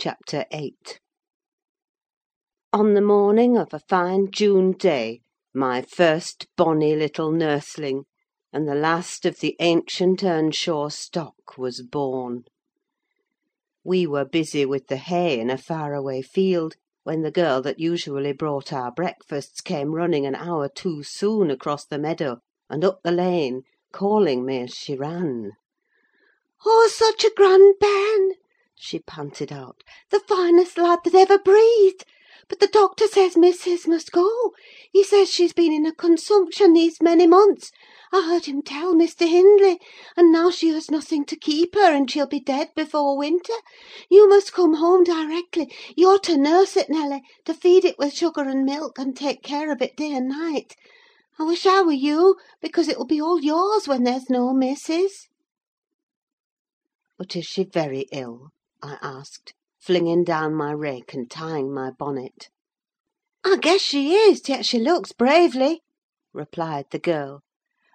CHAPTER VIII On the morning of a fine June day, my first bonny little nursling, and the last of the ancient Earnshaw stock, was born. We were busy with the hay in a far away field, when the girl that usually brought our breakfasts came running an hour too soon across the meadow and up the lane, calling me as she ran. "Oh, such a grand bairn!" She panted out. "The finest lad that ever breathed! But the doctor says missis must go: he says she's been in a consumption these many months: I heard him tell Mr. Hindley; and now she has nothing to keep her, and she'll be dead before winter. You must come home directly: you're to nurse it, Nelly, to feed it with sugar and milk, and take care of it day and night. I wish I were you, because it will be all yours when there's no missis." "But is she very ill?" I asked, flinging down my rake and tying my bonnet. "I guess she is, yet she looks bravely," replied the girl;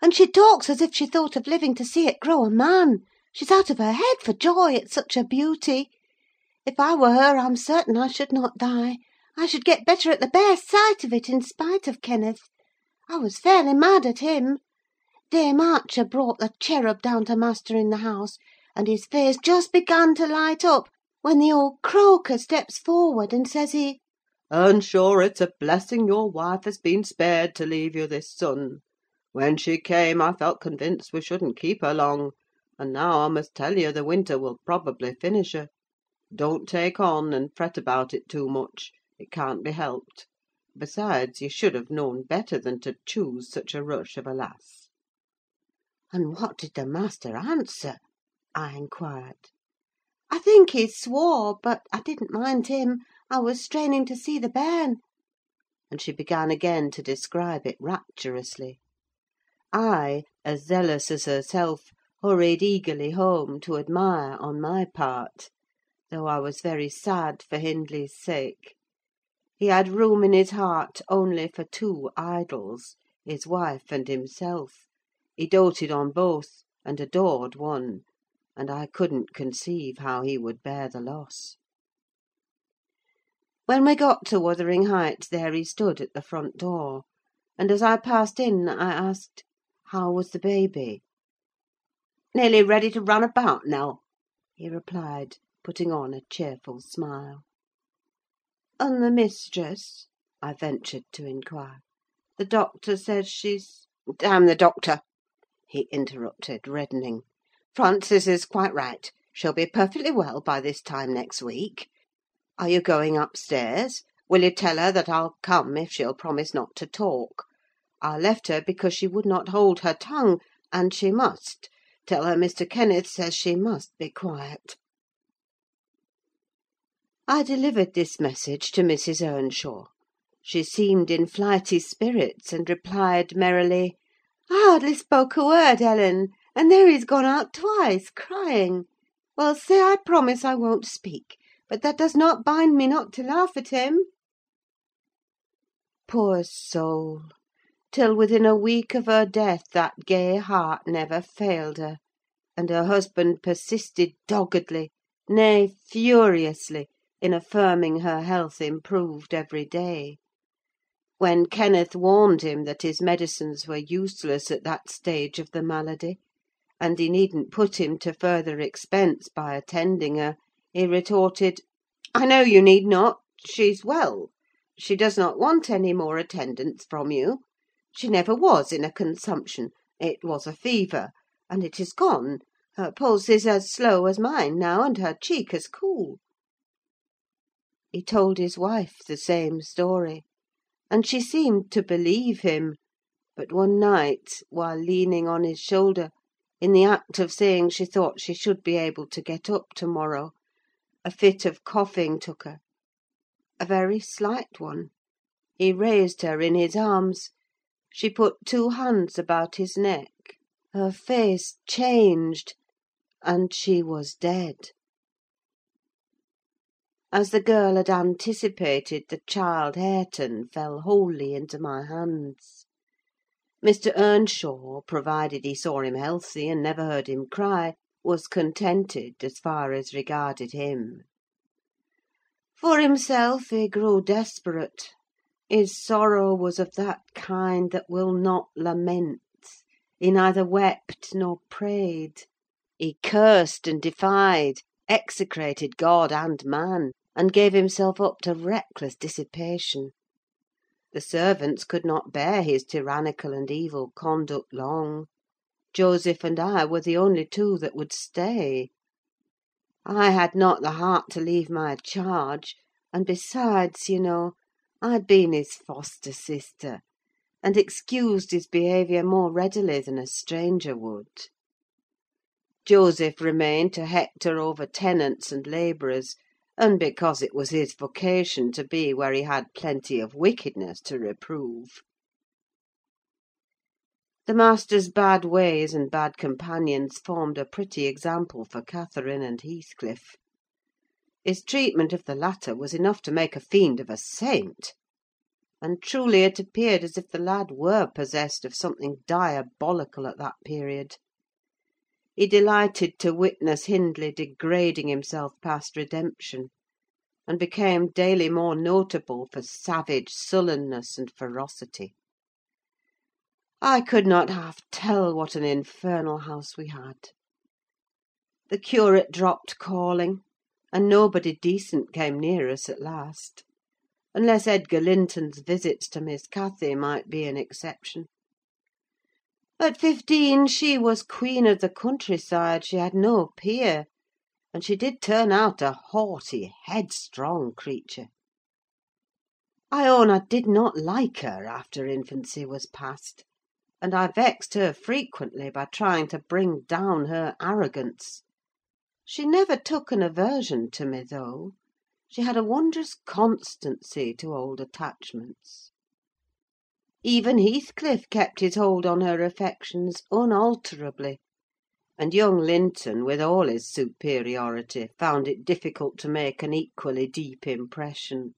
"and she talks as if she thought of living to see it grow a man: she's out of her head for joy, it's such a beauty. If I were her, I'm certain I should not die: I should get better at the bare sight of it, in spite of Kenneth. I was fairly mad at him. Dame Archer brought the cherub down to master in the house, and his face just began to light up, when the old croaker steps forward, and says he, "'And sure it's a blessing your wife has been spared to leave you this son. When she came, I felt convinced we shouldn't keep her long; and now I must tell you the winter will probably finish her. Don't take on, and fret about it too much: it can't be helped. Besides, you should have known better than to choose such a rush of a lass.' "'And what did the master answer?' I inquired. "'I think he swore; but I didn't mind him: I was straining to see the bairn.' And she began again to describe it rapturously. I, as zealous as herself, hurried eagerly home to admire on my part; though I was very sad for Hindley's sake. He had room in his heart only for two idols, his wife and himself: he doted on both, and adored one; and I couldn't conceive how he would bear the loss. When we got to Wuthering Heights, there he stood at the front door; and as I passed in, I asked, "How was the baby?" "Nearly ready to run about, Nell," he replied, putting on a cheerful smile. "And the mistress?" I ventured to inquire. "The doctor says she's—" "Damn the doctor!" he interrupted, reddening. "Frances is quite right: she'll be perfectly well by this time next week. Are you going upstairs? Will you tell her that I'll come if she'll promise not to talk? I left her because she would not hold her tongue, and she must: tell her Mr. Kenneth says she must be quiet." I delivered this message to Mrs. Earnshaw. She seemed in flighty spirits, and replied merrily, "I hardly spoke a word, Ellen, and there he's gone out twice, crying. Well, say I promise I won't speak; but that does not bind me not to laugh at him." Poor soul! till within a week of her death that gay heart never failed her, and her husband persisted doggedly, nay, furiously, in affirming her health improved every day. When Kenneth warned him that his medicines were useless at that stage of the malady, and he needn't put him to further expense by attending her, he retorted, "I know you need not: she's well. She does not want any more attendance from you. She never was in a consumption: it was a fever, and it is gone. Her pulse is as slow as mine now, and her cheek as cool." He told his wife the same story, and she seemed to believe him; but one night, while leaning on his shoulder, in the act of saying she thought she should be able to get up to morrow, a fit of coughing took her: a very slight one. He raised her in his arms; she put two hands about his neck; her face changed, and she was dead. As the girl had anticipated, the child Hareton fell wholly into my hands. Mr. Earnshaw, provided he saw him healthy, and never heard him cry, was contented, as far as regarded him. For himself he grew desperate: his sorrow was of that kind that will not lament: he neither wept nor prayed. He cursed and defied, execrated God and man, and gave himself up to reckless dissipation. The servants could not bear his tyrannical and evil conduct long: Joseph and I were the only two that would stay. I had not the heart to leave my charge; and besides, you know, I'd been his foster sister, and excused his behaviour more readily than a stranger would. Joseph remained to hector over tenants and labourers, and because it was his vocation to be where he had plenty of wickedness to reprove. The master's bad ways and bad companions formed a pretty example for Catherine and Heathcliff. His treatment of the latter was enough to make a fiend of a saint; and truly it appeared as if the lad were possessed of something diabolical at that period. He delighted to witness Hindley degrading himself past redemption, and became daily more notable for savage sullenness and ferocity. I could not half tell what an infernal house we had. The curate dropped calling, and nobody decent came near us at last; unless Edgar Linton's visits to Miss Cathy might be an exception. At fifteen she was queen of the countryside: she had no peer; and she did turn out a haughty, headstrong creature. I own I did not like her after infancy was past; and I vexed her frequently by trying to bring down her arrogance. She never took an aversion to me, though: she had a wondrous constancy to old attachments. Even Heathcliff kept his hold on her affections unalterably; and young Linton, with all his superiority, found it difficult to make an equally deep impression.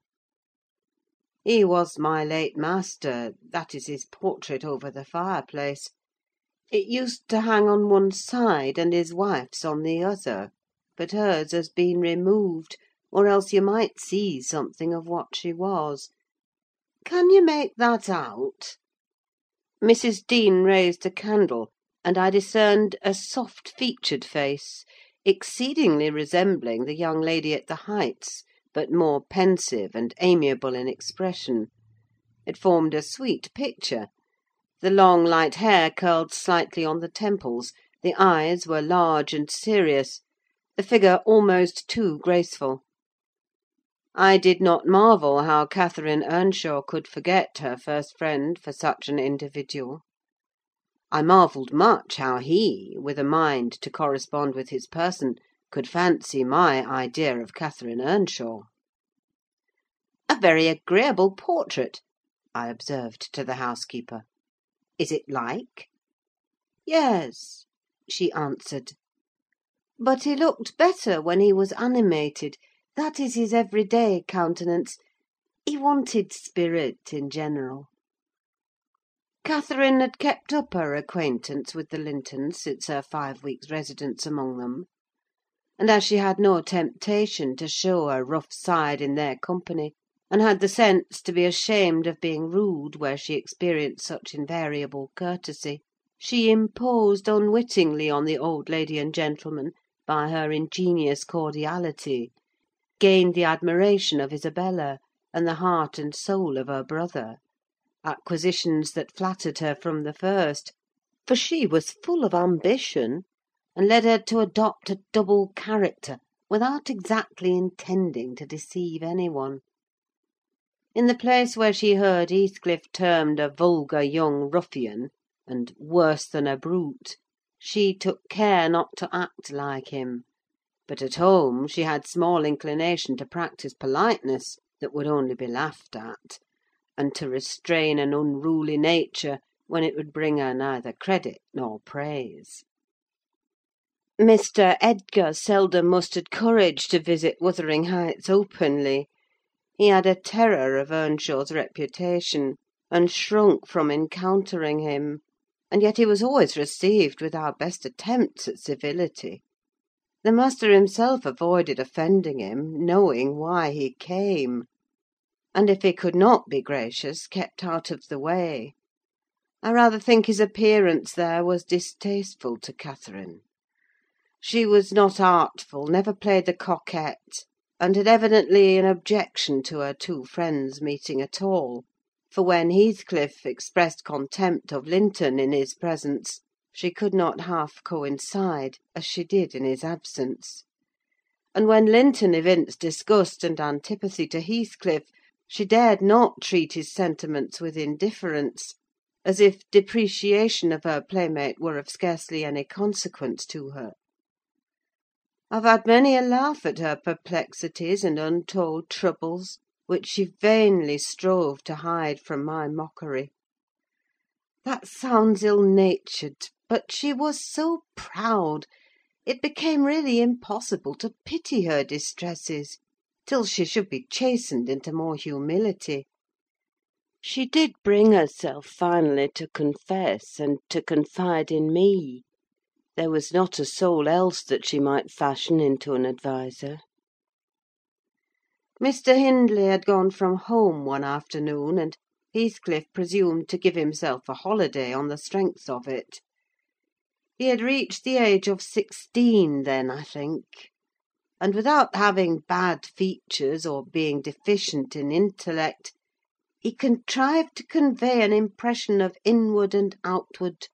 He was my late master: that is his portrait over the fireplace. It used to hang on one side, and his wife's on the other; but hers has been removed, or else you might see something of what she was. Can you make that out?" Mrs. Dean raised a candle, and I discerned a soft featured face, exceedingly resembling the young lady at the Heights, but more pensive and amiable in expression. It formed a sweet picture. The long light hair curled slightly on the temples, the eyes were large and serious, the figure almost too graceful. I did not marvel how Catherine Earnshaw could forget her first friend for such an individual. I marvelled much how he, with a mind to correspond with his person, could fancy my idea of Catherine Earnshaw. "A very agreeable portrait," I observed to the housekeeper. "Is it like?" "Yes," she answered. "But he looked better when he was animated. That is his everyday countenance: he wanted spirit in general." Catherine had kept up her acquaintance with the Lintons since her five weeks' residence among them; and as she had no temptation to show her rough side in their company, and had the sense to be ashamed of being rude where she experienced such invariable courtesy, she imposed unwittingly on the old lady and gentleman by her ingenious cordiality gained the admiration of Isabella, and the heart and soul of her brother: acquisitions that flattered her from the first, for she was full of ambition, and led her to adopt a double character without exactly intending to deceive any one. In the place where she heard Heathcliff termed a vulgar young ruffian, and worse than a brute, she took care not to act like him but at home she had small inclination to practise politeness that would only be laughed at, and to restrain an unruly nature when it would bring her neither credit nor praise. Mr. Edgar seldom mustered courage to visit Wuthering Heights openly: he had a terror of Earnshaw's reputation, and shrunk from encountering him; and yet he was always received with our best attempts at civility. The master himself avoided offending him, knowing why he came; and if he could not be gracious, kept out of the way. I rather think his appearance there was distasteful to Catherine. She was not artful, never played the coquette, and had evidently an objection to her two friends meeting at all; for when Heathcliff expressed contempt of Linton in his presence, she could not half coincide, as she did in his absence; and when Linton evinced disgust and antipathy to Heathcliff, she dared not treat his sentiments with indifference, as if depreciation of her playmate were of scarcely any consequence to her. I've had many a laugh at her perplexities and untold troubles, which she vainly strove to hide from my mockery. That sounds ill natured, but she was so proud, it became really impossible to pity her distresses, till she should be chastened into more humility. She did bring herself finally to confess, and to confide in me: there was not a soul else that she might fashion into an adviser. Mr. Hindley had gone from home one afternoon, and Heathcliff presumed to give himself a holiday on the strength of it. He had reached the age of sixteen then, I think; and without having bad features, or being deficient in intellect, he contrived to convey an impression of inward and outward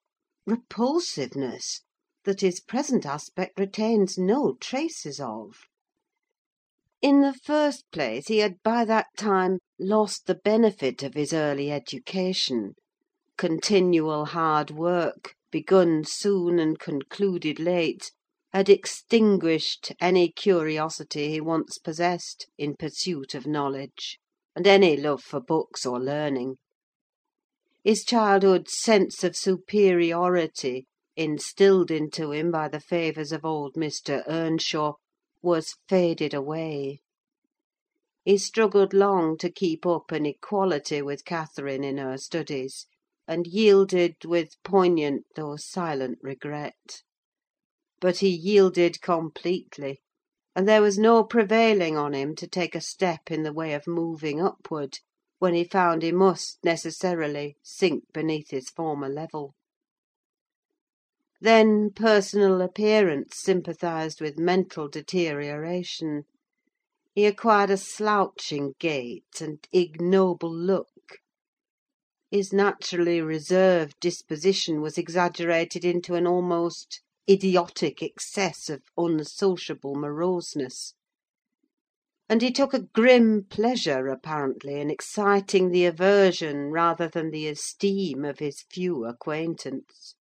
repulsiveness that his present aspect retains no traces of. In the first place, he had by that time lost the benefit of his early education: continual hard work, begun soon and concluded late, had extinguished any curiosity he once possessed in pursuit of knowledge and any love for books or learning. His childhood's sense of superiority, instilled into him by the favours of old Mr. Earnshaw, was faded away. He struggled long to keep up an equality with Catherine in her studies, and yielded with poignant though silent regret. But he yielded completely and there was no prevailing on him to take a step in the way of moving upward, when he found he must necessarily sink beneath his former level. Then personal appearance sympathised with mental deterioration: he acquired a slouching gait and ignoble look; his naturally reserved disposition was exaggerated into an almost idiotic excess of unsociable moroseness; and he took a grim pleasure, apparently, in exciting the aversion rather than the esteem of his few acquaintance.